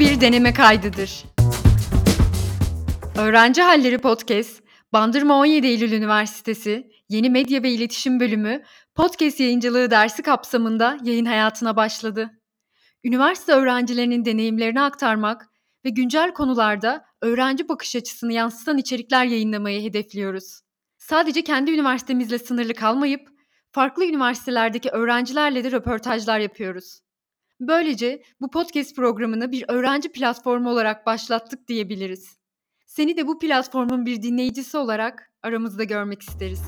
bir deneme kaydıdır. Öğrenci Halleri Podcast, Bandırma 17 Eylül Üniversitesi Yeni Medya ve İletişim Bölümü Podcast Yayıncılığı dersi kapsamında yayın hayatına başladı. Üniversite öğrencilerinin deneyimlerini aktarmak ve güncel konularda öğrenci bakış açısını yansıtan içerikler yayınlamayı hedefliyoruz. Sadece kendi üniversitemizle sınırlı kalmayıp farklı üniversitelerdeki öğrencilerle de röportajlar yapıyoruz. Böylece bu podcast programını bir öğrenci platformu olarak başlattık diyebiliriz. Seni de bu platformun bir dinleyicisi olarak aramızda görmek isteriz.